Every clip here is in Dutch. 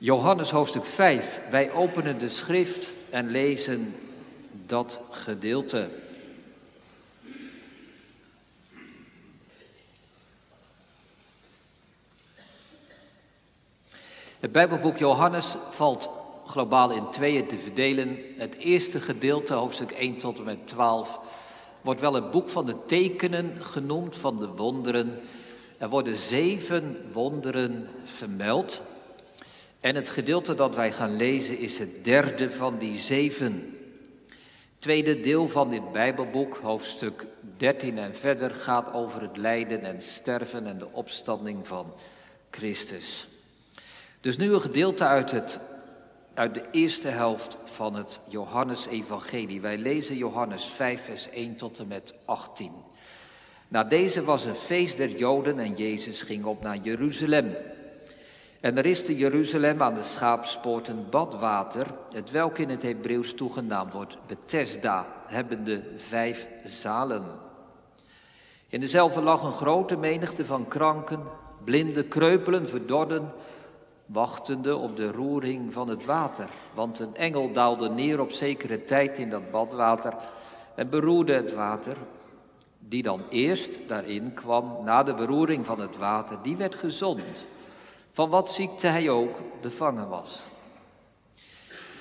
Johannes hoofdstuk 5. Wij openen de schrift en lezen dat gedeelte. Het Bijbelboek Johannes valt globaal in tweeën te verdelen. Het eerste gedeelte, hoofdstuk 1 tot en met 12, wordt wel het boek van de tekenen genoemd, van de wonderen. Er worden zeven wonderen vermeld. En het gedeelte dat wij gaan lezen is het derde van die zeven. Tweede deel van dit Bijbelboek, hoofdstuk 13 en verder, gaat over het lijden en sterven en de opstanding van Christus. Dus nu een gedeelte uit, het, uit de eerste helft van het Johannesevangelie. Wij lezen Johannes 5, vers 1 tot en met 18. Na deze was een feest der Joden en Jezus ging op naar Jeruzalem. En er is te Jeruzalem aan de schaapspoort een badwater, het welk in het Hebreeuws toegenaamd wordt Bethesda, hebbende vijf zalen. In dezelfde lag een grote menigte van kranken, blinde, kreupelen, verdorden, wachtende op de roering van het water. Want een engel daalde neer op zekere tijd in dat badwater en beroerde het water. Die dan eerst daarin kwam, na de beroering van het water, die werd gezond van wat ziekte hij ook bevangen was.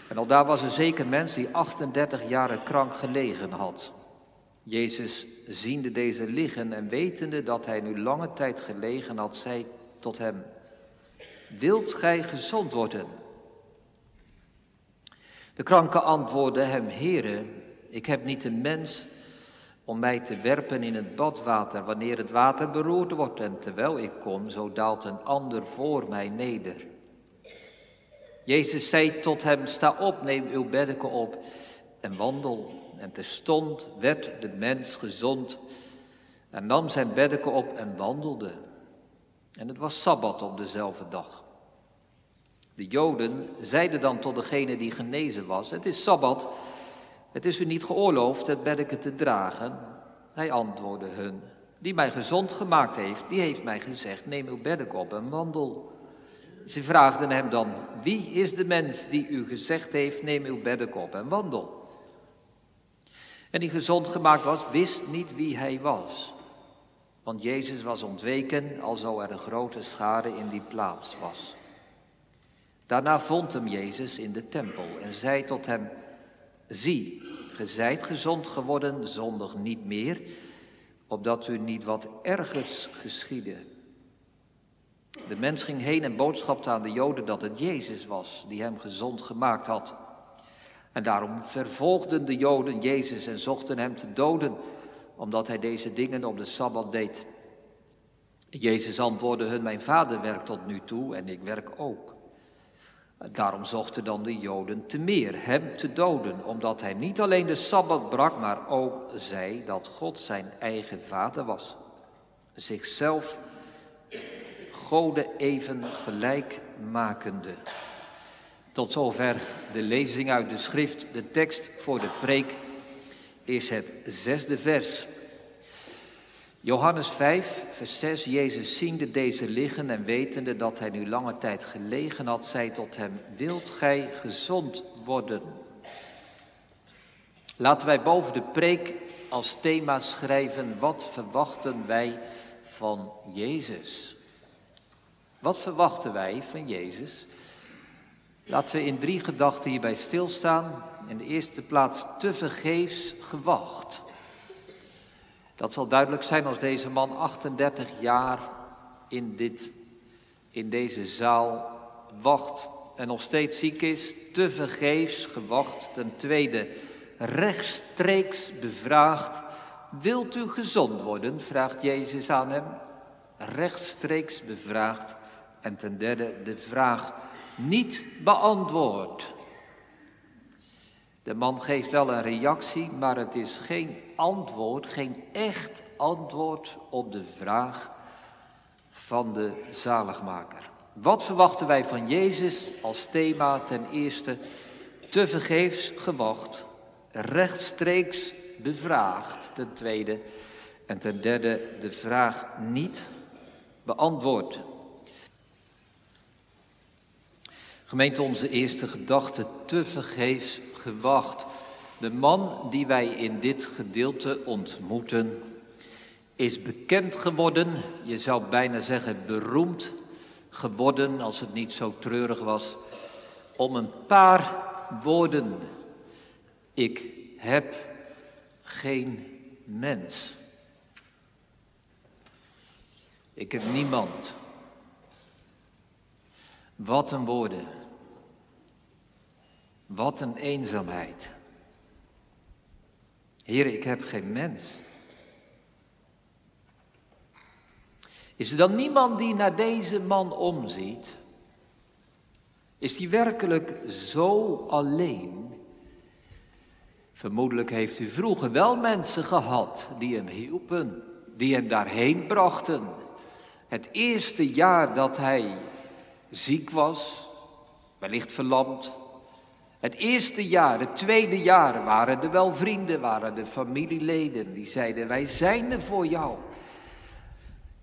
En al daar was een zeker mens die 38 jaren krank gelegen had. Jezus, ziende deze liggen en wetende dat hij nu lange tijd gelegen had, zei tot hem, wilt gij gezond worden? De kranke antwoordde hem, Heere, ik heb niet een mens om mij te werpen in het badwater wanneer het water beroerd wordt. En terwijl ik kom, zo daalt een ander voor mij neder. Jezus zei tot hem, sta op, neem uw beddeken op en wandel. En terstond werd de mens gezond en nam zijn beddeken op en wandelde. En het was Sabbat op dezelfde dag. De Joden zeiden dan tot degene die genezen was, het is Sabbat, het is u niet geoorloofd het beddeke te dragen. Hij antwoordde hun, die mij gezond gemaakt heeft, die heeft mij gezegd, neem uw beddeke op en wandel. Ze vraagden hem dan, wie is de mens die u gezegd heeft, neem uw beddeke op en wandel? En die gezond gemaakt was, wist niet wie hij was. Want Jezus was ontweken, alzo er een grote schade in die plaats was. Daarna vond hem Jezus in de tempel en zei tot hem, zie, Ge zijt gezond geworden, zondig niet meer, opdat u niet wat ergers geschiedde. De mens ging heen en boodschapte aan de Joden dat het Jezus was die hem gezond gemaakt had. En daarom vervolgden de Joden Jezus en zochten hem te doden, omdat hij deze dingen op de Sabbat deed. Jezus antwoordde hun, mijn vader werkt tot nu toe en ik werk ook. Daarom zochten dan de Joden te meer hem te doden, omdat hij niet alleen de Sabbat brak, maar ook zei dat God zijn eigen vader was. Zichzelf goden even gelijk makende. Tot zover de lezing uit de schrift. De tekst voor de preek is het zesde vers. Johannes 5, vers 6, Jezus ziende deze liggen en wetende dat hij nu lange tijd gelegen had, zei tot hem, wilt gij gezond worden? Laten wij boven de preek als thema schrijven, wat verwachten wij van Jezus? Wat verwachten wij van Jezus? Laten we in drie gedachten hierbij stilstaan. In de eerste plaats te vergeefs gewacht. Dat zal duidelijk zijn als deze man 38 jaar in, dit, in deze zaal wacht en nog steeds ziek is, te vergeefs gewacht. Ten tweede, rechtstreeks bevraagd, wilt u gezond worden? vraagt Jezus aan hem. Rechtstreeks bevraagd. En ten derde, de vraag niet beantwoord. De man geeft wel een reactie, maar het is geen antwoord, geen echt antwoord op de vraag van de zaligmaker. Wat verwachten wij van Jezus als thema? Ten eerste, te vergeefs gewacht, rechtstreeks bevraagd. Ten tweede, en ten derde, de vraag niet beantwoord. Gemeente, onze eerste gedachte, te vergeefs gewacht. De man die wij in dit gedeelte ontmoeten, is bekend geworden, je zou bijna zeggen beroemd geworden, als het niet zo treurig was, om een paar woorden. Ik heb geen mens. Ik heb niemand. Wat een woorden. Wat een eenzaamheid. Heer, ik heb geen mens. Is er dan niemand die naar deze man omziet? Is hij werkelijk zo alleen? Vermoedelijk heeft u vroeger wel mensen gehad die hem hielpen, die hem daarheen brachten. Het eerste jaar dat hij ziek was, wellicht verlamd. Het eerste jaar, het tweede jaar waren er wel vrienden, waren er familieleden die zeiden: Wij zijn er voor jou.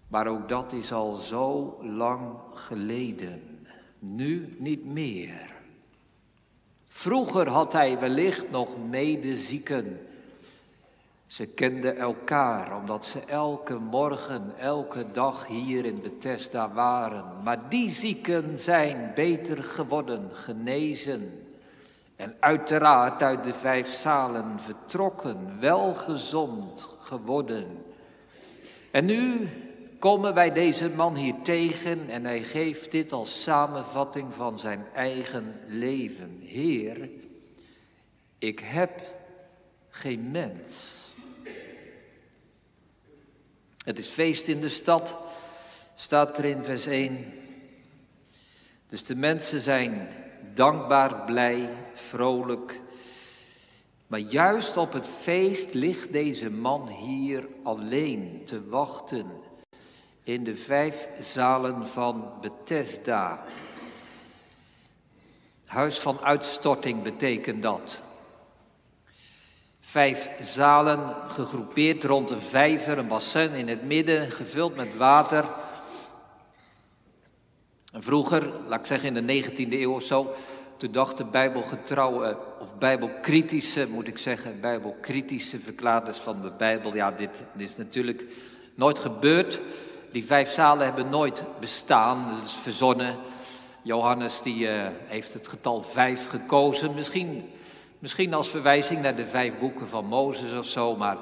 Maar ook dat is al zo lang geleden. Nu niet meer. Vroeger had hij wellicht nog medezieken. Ze kenden elkaar omdat ze elke morgen, elke dag hier in Bethesda waren. Maar die zieken zijn beter geworden, genezen. En uiteraard uit de vijf zalen vertrokken, welgezond geworden. En nu komen wij deze man hier tegen en hij geeft dit als samenvatting van zijn eigen leven. Heer, ik heb geen mens. Het is feest in de stad, staat er in vers 1. Dus de mensen zijn dankbaar, blij, vrolijk. Maar juist op het feest ligt deze man hier alleen te wachten in de vijf zalen van Bethesda. Huis van uitstorting betekent dat. Vijf zalen gegroepeerd rond een vijver, een bassin in het midden, gevuld met water. Vroeger, laat ik zeggen in de 19e eeuw of zo, toen dachten bijbelgetrouwe, of bijbelkritische, moet ik zeggen, bijbelkritische verklaarders van de Bijbel, ja, dit, is natuurlijk nooit gebeurd. Die vijf zalen hebben nooit bestaan, dat is verzonnen. Johannes die, uh, heeft het getal vijf gekozen, misschien, misschien als verwijzing naar de vijf boeken van Mozes of zo, maar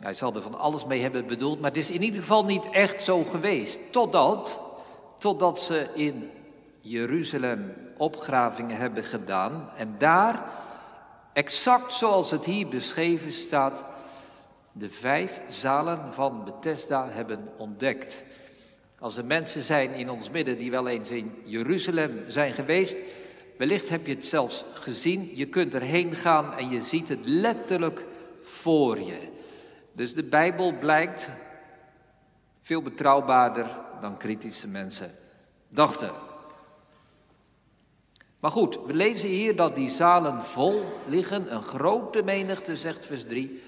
hij zal er van alles mee hebben bedoeld. Maar het is in ieder geval niet echt zo geweest, totdat, totdat ze in Jeruzalem opgravingen hebben gedaan en daar, exact zoals het hier beschreven staat, de vijf zalen van Bethesda hebben ontdekt. Als er mensen zijn in ons midden die wel eens in Jeruzalem zijn geweest, wellicht heb je het zelfs gezien, je kunt erheen gaan en je ziet het letterlijk voor je. Dus de Bijbel blijkt veel betrouwbaarder dan kritische mensen dachten. Maar goed, we lezen hier dat die zalen vol liggen, een grote menigte, zegt vers 3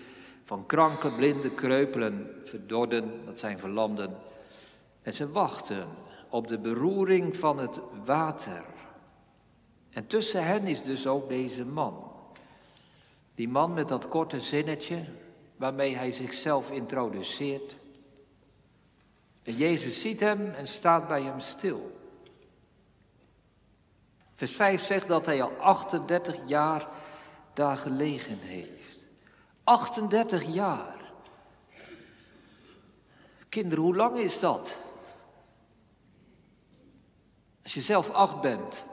van kranken, blinden, kreupelen, verdorden, dat zijn verlamden. En ze wachten op de beroering van het water. En tussen hen is dus ook deze man. Die man met dat korte zinnetje waarmee hij zichzelf introduceert. En Jezus ziet hem en staat bij hem stil. Vers 5 zegt dat hij al 38 jaar daar gelegen heeft. 38 jaar. Kinderen, hoe lang is dat? Als je zelf acht bent,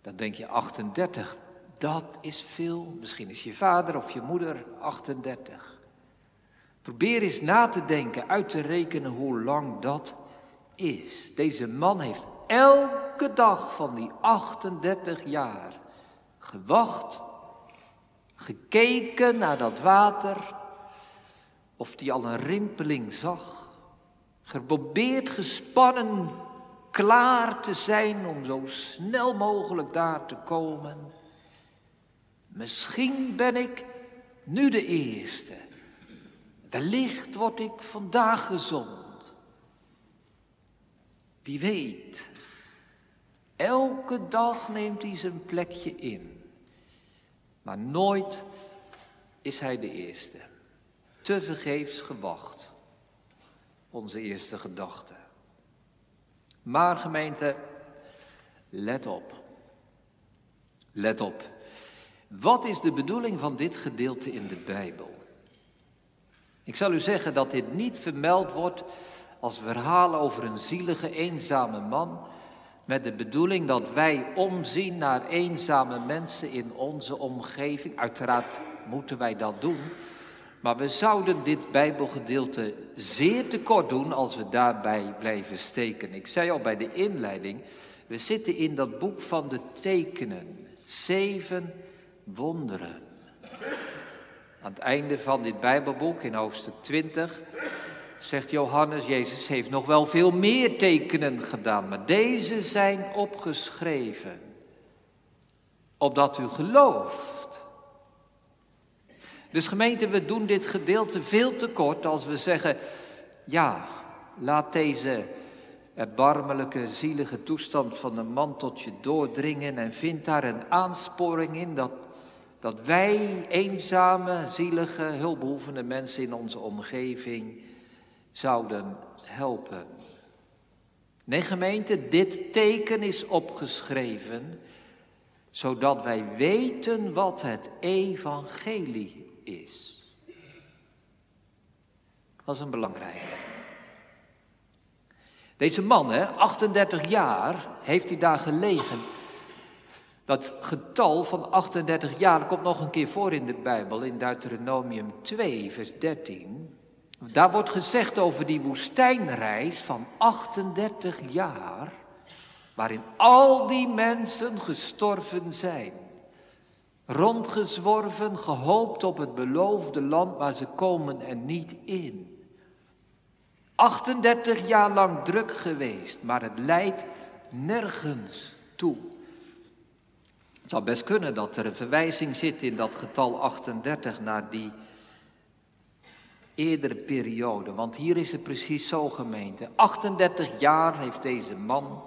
dan denk je 38. Dat is veel. Misschien is je vader of je moeder 38. Probeer eens na te denken, uit te rekenen hoe lang dat is. Deze man heeft elke dag van die 38 jaar gewacht gekeken naar dat water, of hij al een rimpeling zag, geprobeerd gespannen klaar te zijn om zo snel mogelijk daar te komen. Misschien ben ik nu de eerste. Wellicht word ik vandaag gezond. Wie weet. Elke dag neemt hij zijn plekje in. Maar nooit is hij de eerste. Te vergeefs gewacht. Onze eerste gedachte. Maar gemeente, let op. Let op. Wat is de bedoeling van dit gedeelte in de Bijbel? Ik zal u zeggen dat dit niet vermeld wordt als verhaal over een zielige, eenzame man, met de bedoeling dat wij omzien naar eenzame mensen in onze omgeving. Uiteraard moeten wij dat doen, maar we zouden dit Bijbelgedeelte zeer tekort doen als we daarbij blijven steken. Ik zei al bij de inleiding, we zitten in dat boek van de tekenen. Zeven wonderen. Aan het einde van dit Bijbelboek, in hoofdstuk 20, zegt Johannes, Jezus heeft nog wel veel meer tekenen gedaan, maar deze zijn opgeschreven, opdat u gelooft. Dus gemeente, we doen dit gedeelte veel te kort als we zeggen, ja, laat deze erbarmelijke, zielige toestand van een man tot je doordringen en vind daar een aansporing in dat, dat wij eenzame, zielige, hulpbehoevende mensen in onze omgeving zouden helpen. Nee gemeente, dit teken is opgeschreven zodat wij weten wat het evangelie is. Dat is een belangrijke. Deze man, hè, 38 jaar, heeft hij daar gelegen. Dat getal van 38 jaar komt nog een keer voor in de Bijbel, in Deuteronomium 2, vers 13. Daar wordt gezegd over die woestijnreis van 38 jaar, waarin al die mensen gestorven zijn. Rondgezworven, gehoopt op het beloofde land, maar ze komen er niet in. 38 jaar lang druk geweest, maar het leidt nergens toe. Het zou best kunnen dat er een verwijzing zit in dat getal 38 naar die eerdere periode. Want hier is het precies zo gemeente. 38 jaar heeft deze man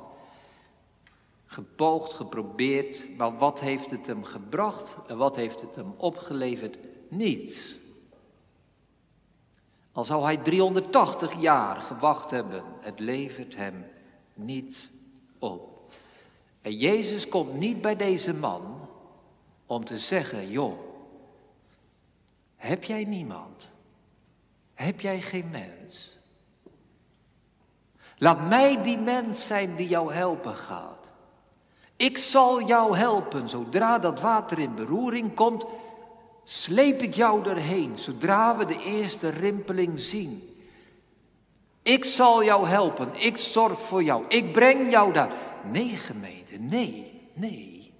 gepoogd, geprobeerd. Maar wat heeft het hem gebracht en wat heeft het hem opgeleverd? Niets. Al zou hij 380 jaar gewacht hebben, het levert hem niets op. En Jezus komt niet bij deze man om te zeggen, joh, heb jij niemand? Heb jij geen mens? Laat mij die mens zijn die jou helpen gaat. Ik zal jou helpen zodra dat water in beroering komt sleep ik jou erheen, zodra we de eerste rimpeling zien. Ik zal jou helpen, ik zorg voor jou, ik breng jou daar. Nee, gemeente, nee, nee.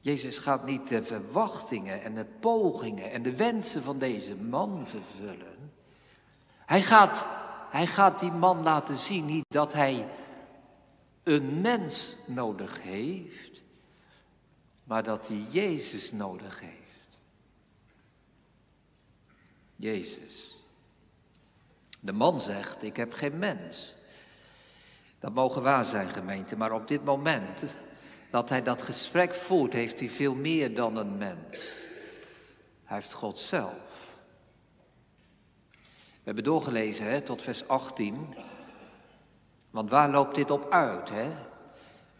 Jezus gaat niet de verwachtingen en de pogingen en de wensen van deze man vervullen. Hij gaat, hij gaat die man laten zien niet dat hij een mens nodig heeft, maar dat hij Jezus nodig heeft. Jezus. De man zegt, ik heb geen mens. Dat mogen waar zijn, gemeente, maar op dit moment dat hij dat gesprek voert, heeft hij veel meer dan een mens. Hij heeft God zelf. We hebben doorgelezen hè, tot vers 18. Want waar loopt dit op uit? Hè?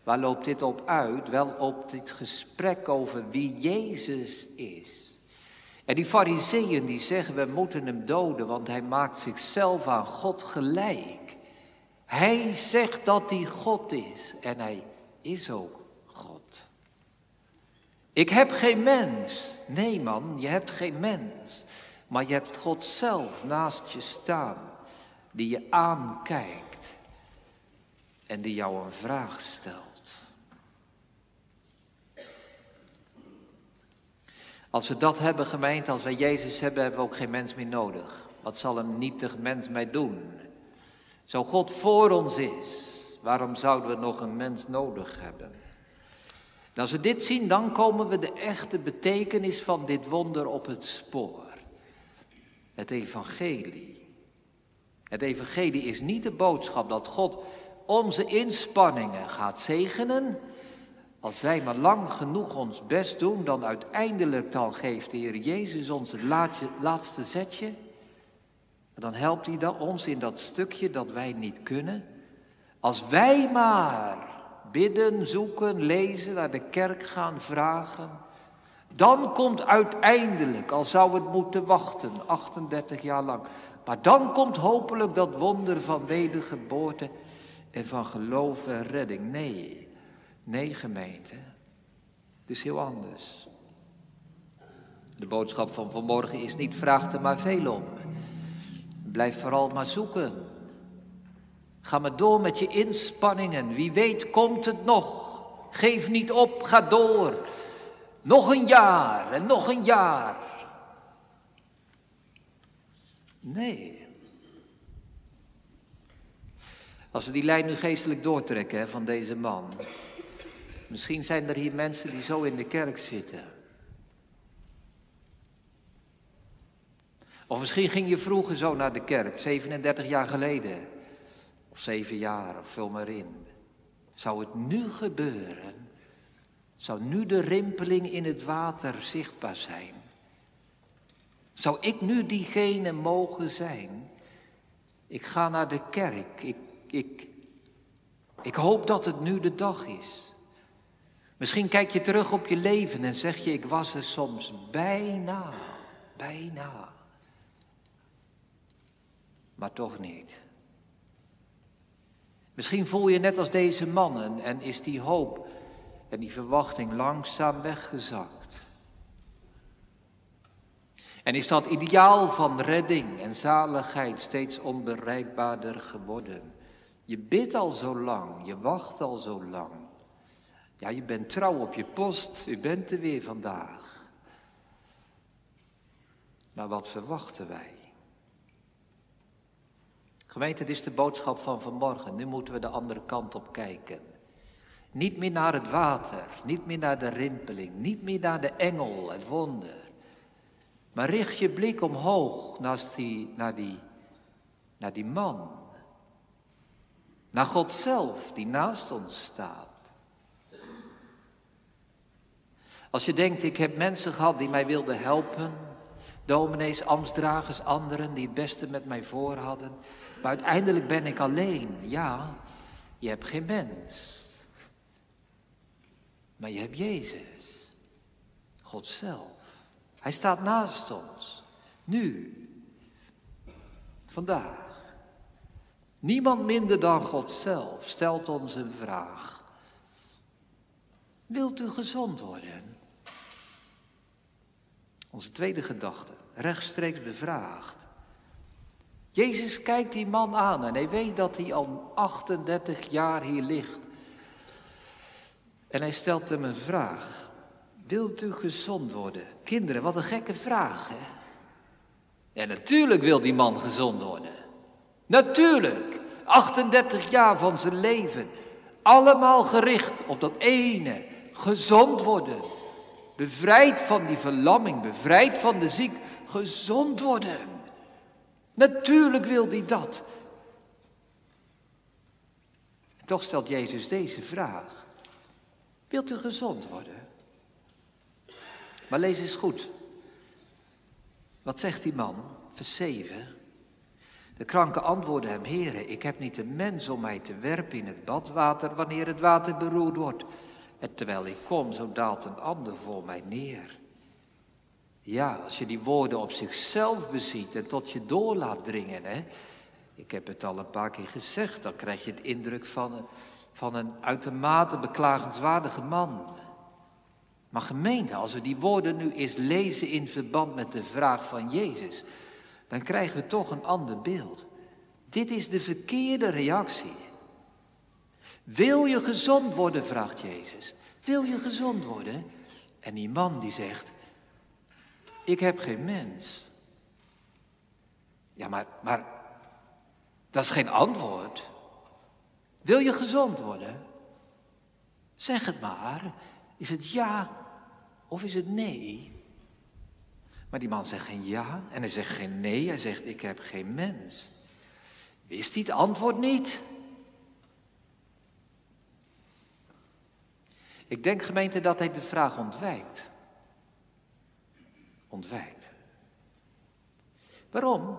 Waar loopt dit op uit? Wel op dit gesprek over wie Jezus is. En die fariseeën die zeggen we moeten hem doden, want hij maakt zichzelf aan God gelijk. Hij zegt dat hij God is en hij is ook God. Ik heb geen mens. Nee man, je hebt geen mens. Maar je hebt God zelf naast je staan, die je aankijkt en die jou een vraag stelt. Als we dat hebben, gemeente, als wij Jezus hebben, hebben we ook geen mens meer nodig. Wat zal een nietig mens mij doen? Zo God voor ons is, waarom zouden we nog een mens nodig hebben? En als we dit zien, dan komen we de echte betekenis van dit wonder op het spoor. Het evangelie. Het evangelie is niet de boodschap dat God onze inspanningen gaat zegenen. Als wij maar lang genoeg ons best doen, dan uiteindelijk dan geeft de Heer Jezus ons het laatste, laatste zetje. Dan helpt hij ons in dat stukje dat wij niet kunnen. Als wij maar bidden, zoeken, lezen, naar de kerk gaan vragen, dan komt uiteindelijk, al zou het moeten wachten, 38 jaar lang, maar dan komt hopelijk dat wonder van wedergeboorte en van geloof en redding. Nee, nee gemeente, het is heel anders. De boodschap van vanmorgen is niet vraag er maar veel om. Blijf vooral maar zoeken. Ga maar door met je inspanningen. Wie weet komt het nog. Geef niet op, ga door. Nog een jaar en nog een jaar. Nee. Als we die lijn nu geestelijk doortrekken hè, van deze man. Misschien zijn er hier mensen die zo in de kerk zitten. Of misschien ging je vroeger zo naar de kerk, 37 jaar geleden. Of zeven jaar, of vul maar in. Zou het nu gebeuren? Zou nu de rimpeling in het water zichtbaar zijn? Zou ik nu diegene mogen zijn? Ik ga naar de kerk. Ik, ik, ik hoop dat het nu de dag is. Misschien kijk je terug op je leven en zeg je: Ik was er soms bijna, bijna. Maar toch niet. Misschien voel je net als deze mannen en is die hoop en die verwachting langzaam weggezakt. En is dat ideaal van redding en zaligheid steeds onbereikbaarder geworden. Je bidt al zo lang, je wacht al zo lang. Ja, je bent trouw op je post, u bent er weer vandaag. Maar wat verwachten wij? Gemeente, dit is de boodschap van vanmorgen. Nu moeten we de andere kant op kijken. Niet meer naar het water, niet meer naar de rimpeling, niet meer naar de engel, het wonder. Maar richt je blik omhoog die, naar, die, naar die man. Naar God zelf die naast ons staat. Als je denkt, ik heb mensen gehad die mij wilden helpen, dominees, ambtsdragers, anderen die het beste met mij voor hadden. Maar uiteindelijk ben ik alleen. Ja, je hebt geen mens. Maar je hebt Jezus. God zelf. Hij staat naast ons. Nu. Vandaag. Niemand minder dan God zelf stelt ons een vraag. Wilt u gezond worden? Onze tweede gedachte, rechtstreeks bevraagd. Jezus kijkt die man aan en hij weet dat hij al 38 jaar hier ligt. En hij stelt hem een vraag. Wilt u gezond worden? Kinderen, wat een gekke vraag, hè? Ja, natuurlijk wil die man gezond worden. Natuurlijk. 38 jaar van zijn leven. Allemaal gericht op dat ene. Gezond worden. Bevrijd van die verlamming. Bevrijd van de ziek. Gezond worden. Natuurlijk wil hij dat. Toch stelt Jezus deze vraag. Wilt u gezond worden? Maar lees eens goed. Wat zegt die man? Vers 7. De kranke antwoordde hem, Heere, ik heb niet een mens om mij te werpen in het badwater wanneer het water beroerd wordt. En terwijl ik kom, zo daalt een ander voor mij neer. Ja, als je die woorden op zichzelf beziet en tot je door laat dringen, hè. Ik heb het al een paar keer gezegd, dan krijg je het indruk van een, van een uitermate beklagenswaardige man. Maar gemeente, als we die woorden nu eens lezen in verband met de vraag van Jezus, dan krijgen we toch een ander beeld. Dit is de verkeerde reactie. Wil je gezond worden, vraagt Jezus. Wil je gezond worden? En die man die zegt, ik heb geen mens. Ja, maar, maar dat is geen antwoord. Wil je gezond worden? Zeg het maar. Is het ja of is het nee? Maar die man zegt geen ja en hij zegt geen nee. Hij zegt: Ik heb geen mens. Wist hij het antwoord niet? Ik denk, gemeente, dat hij de vraag ontwijkt. Ontwijkt. Waarom?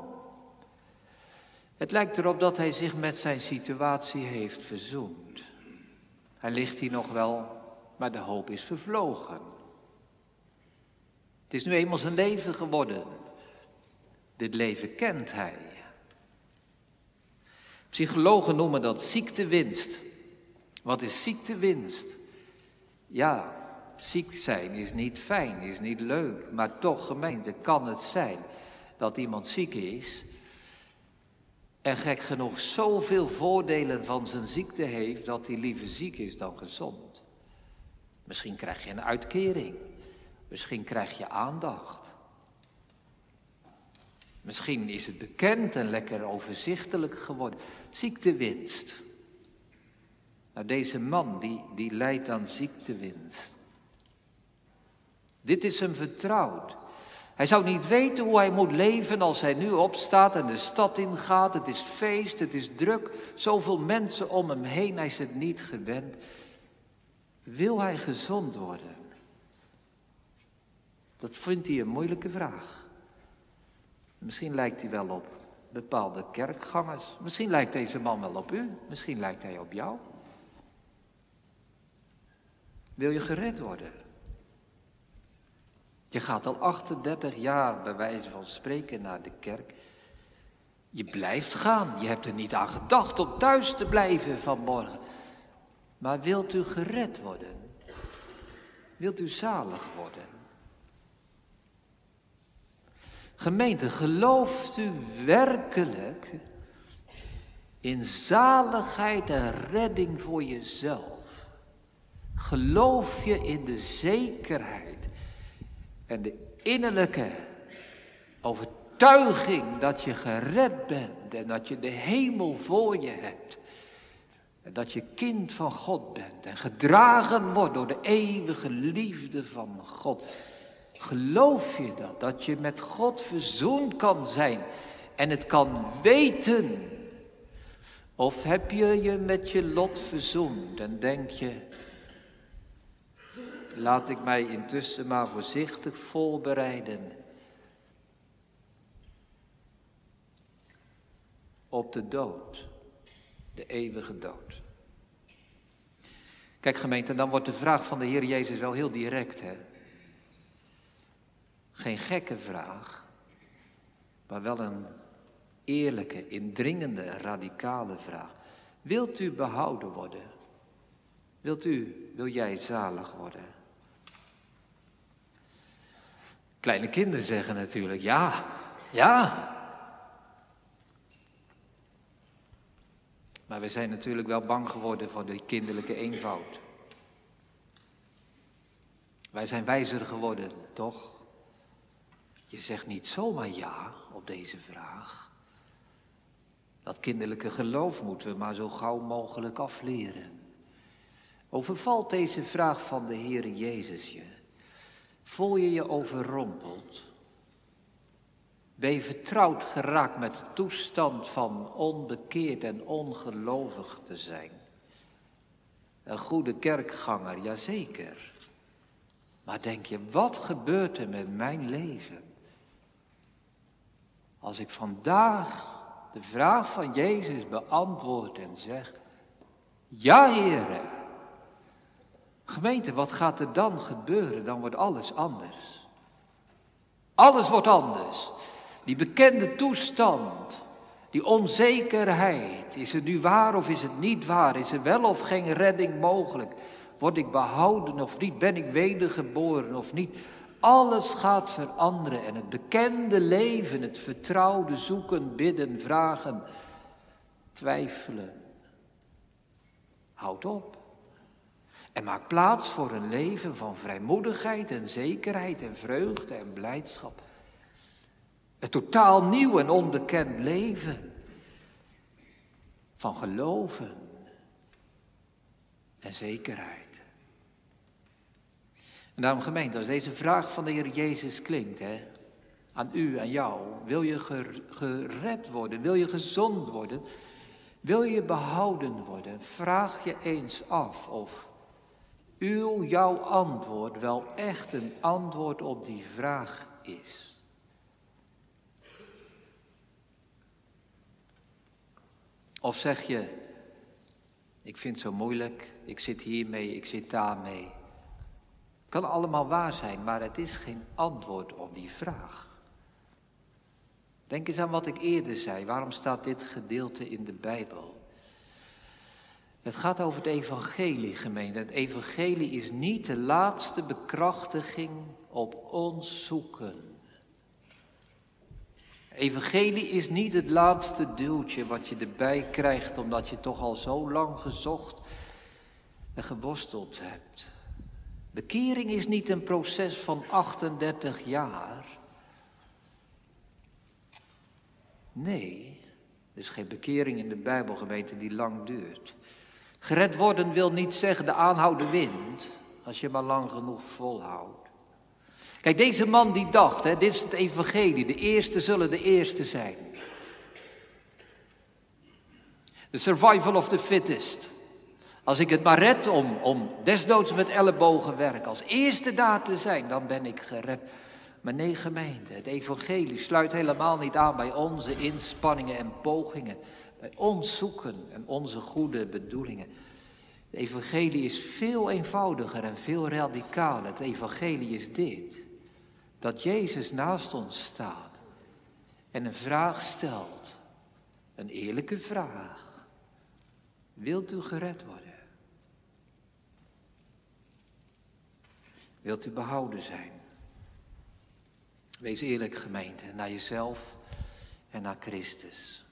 Het lijkt erop dat hij zich met zijn situatie heeft verzoend. Hij ligt hier nog wel, maar de hoop is vervlogen. Het is nu eenmaal zijn leven geworden. Dit leven kent hij. Psychologen noemen dat ziektewinst. Wat is ziektewinst? Ja, ziek zijn is niet fijn, is niet leuk, maar toch gemeente kan het zijn dat iemand ziek is en gek genoeg zoveel voordelen van zijn ziekte heeft dat hij liever ziek is dan gezond. Misschien krijg je een uitkering, misschien krijg je aandacht. Misschien is het bekend en lekker overzichtelijk geworden. Ziektewinst. Nou, deze man die, die leidt aan ziektewinst. Dit is hem vertrouwd. Hij zou niet weten hoe hij moet leven als hij nu opstaat en de stad ingaat. Het is feest, het is druk, zoveel mensen om hem heen, hij is het niet gewend. Wil hij gezond worden? Dat vindt hij een moeilijke vraag. Misschien lijkt hij wel op bepaalde kerkgangers. Misschien lijkt deze man wel op u. Misschien lijkt hij op jou. Wil je gered worden? Je gaat al 38 jaar, bij wijze van spreken, naar de kerk. Je blijft gaan. Je hebt er niet aan gedacht om thuis te blijven vanmorgen. Maar wilt u gered worden? Wilt u zalig worden? Gemeente, gelooft u werkelijk in zaligheid en redding voor jezelf? Geloof je in de zekerheid en de innerlijke overtuiging dat je gered bent en dat je de hemel voor je hebt? En dat je kind van God bent en gedragen wordt door de eeuwige liefde van God. Geloof je dat? Dat je met God verzoend kan zijn en het kan weten? Of heb je je met je lot verzoend en denk je, laat ik mij intussen maar voorzichtig voorbereiden op de dood, de eeuwige dood. Kijk gemeente, dan wordt de vraag van de Heer Jezus wel heel direct. Hè? Geen gekke vraag, maar wel een eerlijke, indringende, radicale vraag. Wilt u behouden worden? Wilt u, wil jij zalig worden? Kleine kinderen zeggen natuurlijk ja, ja. Maar we zijn natuurlijk wel bang geworden voor de kinderlijke eenvoud. Wij zijn wijzer geworden, toch? Je zegt niet zomaar ja op deze vraag. Dat kinderlijke geloof moeten we maar zo gauw mogelijk afleren. Overvalt deze vraag van de Heer Jezus je? Voel je je overrompeld? Ben je vertrouwd geraakt met de toestand van onbekeerd en ongelovig te zijn? Een goede kerkganger, jazeker. Maar denk je, wat gebeurt er met mijn leven? Als ik vandaag de vraag van Jezus beantwoord en zeg, ja heren. Gemeente, wat gaat er dan gebeuren? Dan wordt alles anders. Alles wordt anders. Die bekende toestand, die onzekerheid. Is het nu waar of is het niet waar? Is er wel of geen redding mogelijk? Word ik behouden of niet? Ben ik wedergeboren of niet? Alles gaat veranderen en het bekende leven, het vertrouwde zoeken, bidden, vragen, twijfelen. Houd op. En maak plaats voor een leven van vrijmoedigheid en zekerheid en vreugde en blijdschap. Een totaal nieuw en onbekend leven. Van geloven en zekerheid. En daarom gemeente, als deze vraag van de Heer Jezus klinkt, hè, aan u, aan jou, wil je gered worden, wil je gezond worden, wil je behouden worden, vraag je eens af of uw, jouw antwoord wel echt een antwoord op die vraag is. Of zeg je, ik vind het zo moeilijk, ik zit hiermee, ik zit daarmee. Kan allemaal waar zijn, maar het is geen antwoord op die vraag. Denk eens aan wat ik eerder zei. Waarom staat dit gedeelte in de Bijbel? Het gaat over het evangelie, gemeente. Het evangelie is niet de laatste bekrachtiging op ons zoeken. Evangelie is niet het laatste duwtje wat je erbij krijgt omdat je toch al zo lang gezocht en geworsteld hebt. Bekering is niet een proces van 38 jaar. Nee, er is geen bekering in de Bijbelgemeente die lang duurt. Gered worden wil niet zeggen de aanhouden wind, als je maar lang genoeg volhoudt. Kijk, deze man die dacht, hè, dit is het evangelie, de eerste zullen de eerste zijn. The survival of the fittest. Als ik het maar red om, om desnoods met ellebogen werk, als eerste daar te zijn, dan ben ik gered. Maar nee, gemeente, het evangelie sluit helemaal niet aan bij onze inspanningen en pogingen, bij ons zoeken en onze goede bedoelingen. Het evangelie is veel eenvoudiger en veel radicaler. Het evangelie is dit, dat Jezus naast ons staat en een vraag stelt, een eerlijke vraag. Wilt u gered worden? Wilt u behouden zijn? Wees eerlijk gemeente, naar jezelf en naar Christus.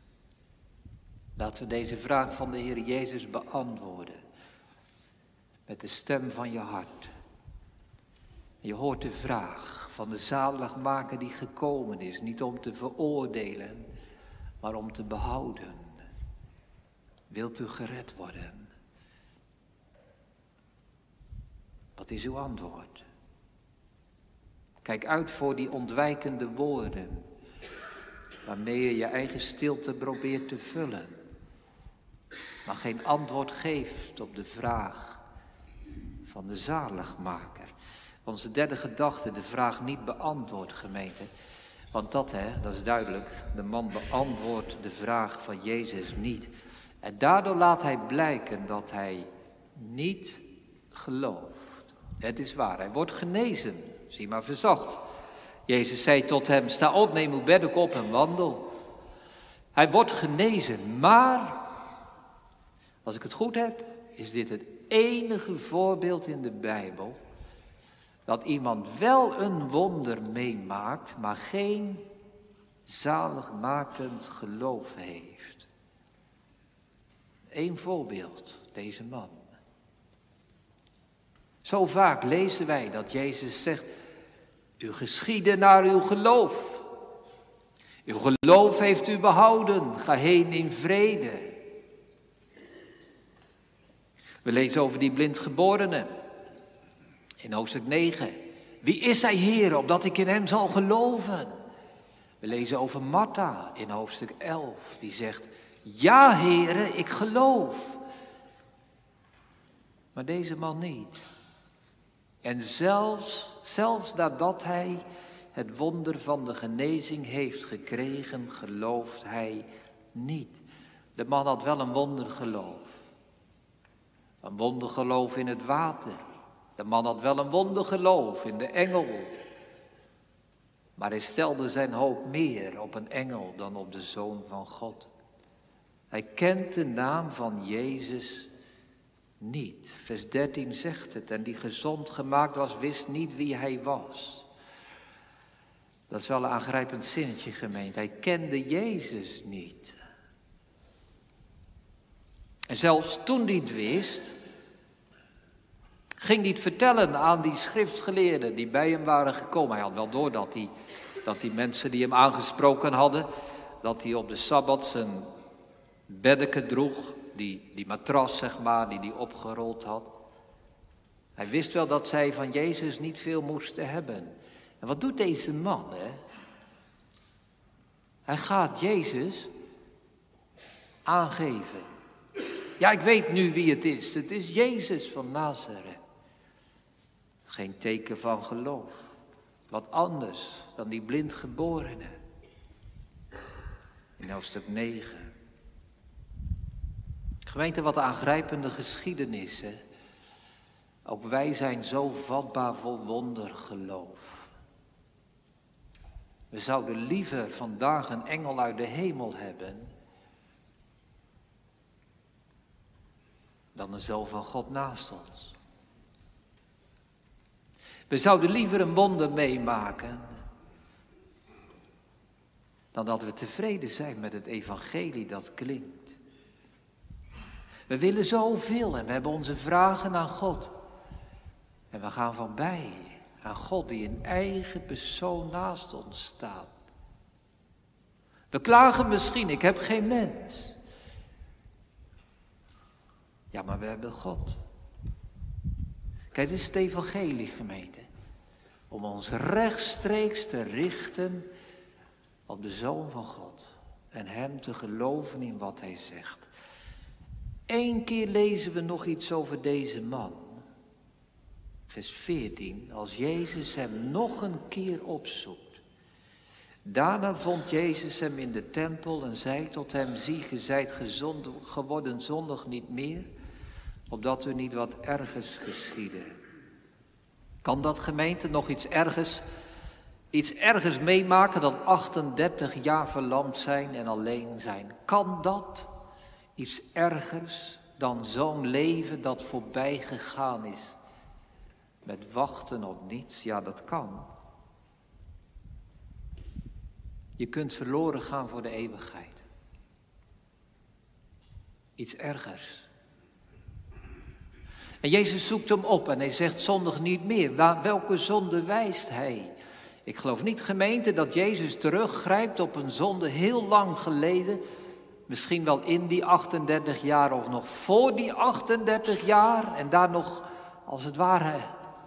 Laten we deze vraag van de Heer Jezus beantwoorden. Met de stem van je hart. Je hoort de vraag van de zaligmaker die gekomen is, niet om te veroordelen, maar om te behouden. Wilt u gered worden? Wat is uw antwoord? Kijk uit voor die ontwijkende woorden, waarmee je je eigen stilte probeert te vullen, maar geen antwoord geeft op de vraag van de zaligmaker. Onze derde gedachte, de vraag niet beantwoord, gemeente. Want dat, hè, dat is duidelijk, de man beantwoordt de vraag van Jezus niet. En daardoor laat hij blijken dat hij niet gelooft. Het is waar, hij wordt genezen. Zie maar verzacht. Jezus zei tot hem, sta op, neem uw bed op en wandel. Hij wordt genezen, maar, als ik het goed heb, is dit het enige voorbeeld in de Bijbel dat iemand wel een wonder meemaakt, maar geen zaligmakend geloof heeft. Eén voorbeeld, deze man. Zo vaak lezen wij dat Jezus zegt, u geschieden naar uw geloof. Uw geloof heeft u behouden, ga heen in vrede. We lezen over die blindgeborene in hoofdstuk 9. Wie is hij, Heer, opdat ik in hem zal geloven? We lezen over Martha in hoofdstuk 11, die zegt, ja, Heere, ik geloof. Maar deze man niet. En zelfs, zelfs nadat hij het wonder van de genezing heeft gekregen, gelooft hij niet. De man had wel een wondergeloof. Een wondergeloof in het water. De man had wel een wondergeloof in de engel. Maar hij stelde zijn hoop meer op een engel dan op de Zoon van God. Hij kent de naam van Jezus niet. Vers 13 zegt het. En die gezond gemaakt was, wist niet wie hij was. Dat is wel een aangrijpend zinnetje gemeend. Hij kende Jezus niet. En zelfs toen hij het wist, ging hij het vertellen aan die schriftgeleerden die bij hem waren gekomen. Hij had wel door dat die, dat die mensen die hem aangesproken hadden, dat hij op de Sabbat zijn beddeken droeg, die, die matras zeg maar, die hij opgerold had. Hij wist wel dat zij van Jezus niet veel moesten hebben. En wat doet deze man, hè? Hij gaat Jezus aangeven. Ja, ik weet nu wie het is. Het is Jezus van Nazareth. Geen teken van geloof. Wat anders dan die blindgeborene. In hoofdstuk 9. Gemeente, wat aangrijpende geschiedenis. Hè? Ook wij zijn zo vatbaar voor wondergeloof. We zouden liever vandaag een engel uit de hemel hebben dan een zoon van God naast ons. We zouden liever een wonder meemaken dan dat we tevreden zijn met het evangelie dat klinkt. We willen zoveel en we hebben onze vragen aan God. En we gaan voorbij aan God die in eigen persoon naast ons staat. We klagen misschien, ik heb geen mens. Ja, maar we hebben God. Kijk, dit is het evangelie, gemeente. Om ons rechtstreeks te richten op de Zoon van God. En Hem te geloven in wat Hij zegt. Eén keer lezen we nog iets over deze man. Vers 14. Als Jezus hem nog een keer opzoekt. Daarna vond Jezus hem in de tempel en zei tot hem, zie, ge zijt gezond, geworden zondig niet meer, opdat u niet wat ergens geschieden. Kan dat gemeente nog iets ergens, iets ergens meemaken dan 38 jaar verlamd zijn en alleen zijn? Kan dat iets ergers dan zo'n leven dat voorbij gegaan is? Met wachten op niets, ja dat kan. Je kunt verloren gaan voor de eeuwigheid. Iets ergers. En Jezus zoekt hem op en hij zegt zondig niet meer. Welke zonde wijst hij? Ik geloof niet gemeente dat Jezus teruggrijpt op een zonde heel lang geleden. Misschien wel in die 38 jaar of nog voor die 38 jaar. En daar nog, als het ware,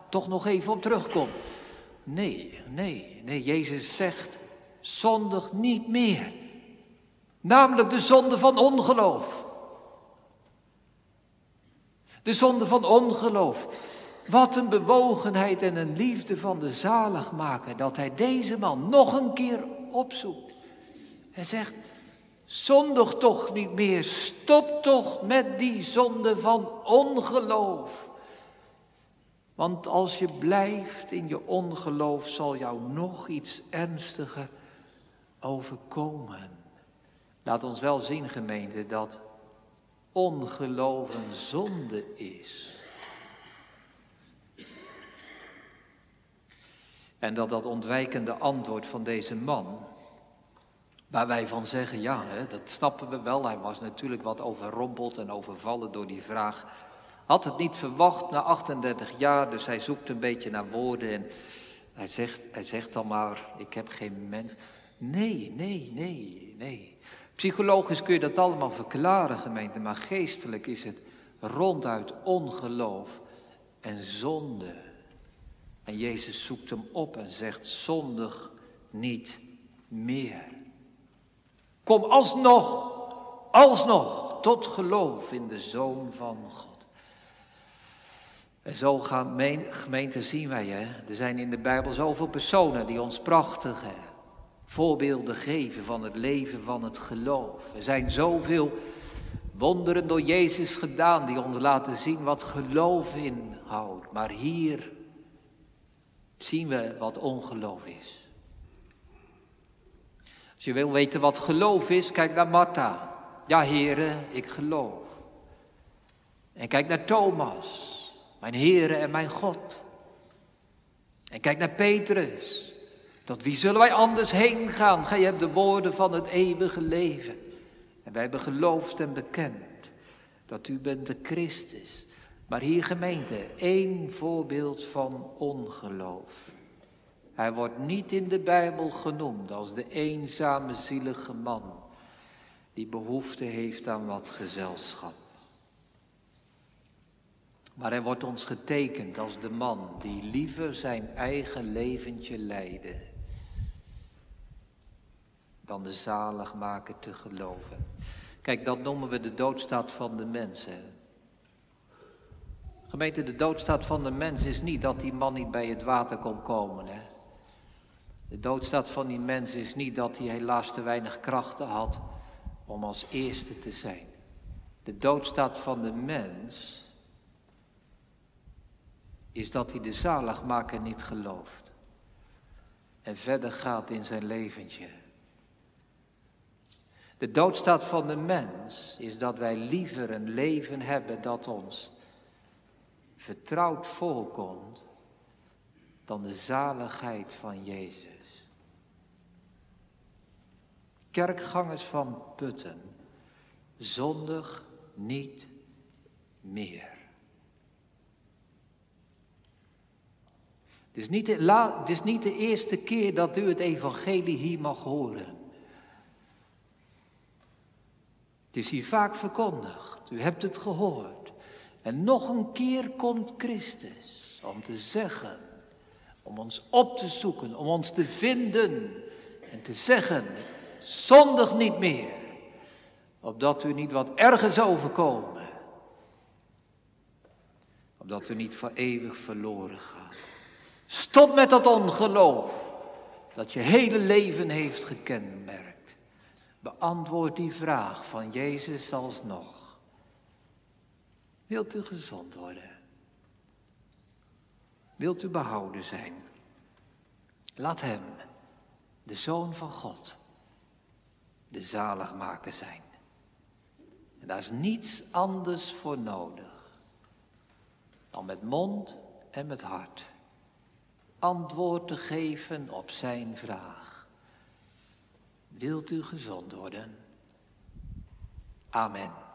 toch nog even op terugkomt. Nee, nee, nee. Jezus zegt zondig niet meer. Namelijk de zonde van ongeloof. De zonde van ongeloof. Wat een bewogenheid en een liefde van de zaligmaker dat hij deze man nog een keer opzoekt. Hij zegt, zondig toch niet meer, stop toch met die zonde van ongeloof. Want als je blijft in je ongeloof, zal jou nog iets ernstiger overkomen. Laat ons wel zien, gemeente, dat ongeloof een zonde is. En dat dat ontwijkende antwoord van deze man, waar wij van zeggen, ja, hè, dat snappen we wel, hij was natuurlijk wat overrompeld en overvallen door die vraag, had het niet verwacht na 38 jaar, dus hij zoekt een beetje naar woorden en hij zegt, hij zegt dan maar, ik heb geen mens. Nee, nee, nee, nee. Psychologisch kun je dat allemaal verklaren, gemeente, maar geestelijk is het ronduit ongeloof en zonde. En Jezus zoekt hem op en zegt: zondig niet meer. Kom alsnog, alsnog tot geloof in de Zoon van God. En zo gaan gemeente zien wij, hè? er zijn in de Bijbel zoveel personen die ons prachtige voorbeelden geven van het leven van het geloof. Er zijn zoveel wonderen door Jezus gedaan die ons laten zien wat geloof inhoudt. Maar hier zien we wat ongeloof is. Als je wil weten wat geloof is, kijk naar Martha. Ja, heren, ik geloof. En kijk naar Thomas, mijn heren en mijn God. En kijk naar Petrus. Tot wie zullen wij anders heen gaan? Gij hebt de woorden van het eeuwige leven. En wij hebben geloofd en bekend dat u bent de Christus. Maar hier gemeente, één voorbeeld van ongeloof. Hij wordt niet in de Bijbel genoemd als de eenzame zielige man die behoefte heeft aan wat gezelschap. Maar hij wordt ons getekend als de man die liever zijn eigen leventje leidde dan de zaligmaker te geloven. Kijk, dat noemen we de doodstaat van de mensen. Gemeente, de doodstaat van de mens is niet dat die man niet bij het water kon komen. Hè? De doodstaat van die mens is niet dat hij helaas te weinig krachten had om als eerste te zijn. De doodstaat van de mens is dat hij de zaligmaker niet gelooft en verder gaat in zijn leventje. De doodstaat van de mens is dat wij liever een leven hebben dat ons vertrouwd voorkomt dan de zaligheid van Jezus. Kerkgangers van Putten, zondig niet meer. Het is, niet het is niet de eerste keer dat u het evangelie hier mag horen. Het is hier vaak verkondigd. U hebt het gehoord. En nog een keer komt Christus om te zeggen, om ons op te zoeken, om ons te vinden en te zeggen, zondig niet meer, opdat u niet wat ergens overkomen, opdat u niet voor eeuwig verloren gaat. Stop met dat ongeloof dat je hele leven heeft gekenmerkt. Beantwoord die vraag van Jezus alsnog. Wilt u gezond worden? Wilt u behouden zijn? Laat Hem, de Zoon van God, de zaligmaker zijn. En daar is niets anders voor nodig dan met mond en met hart antwoord te geven op zijn vraag. Wilt u gezond worden? Amen.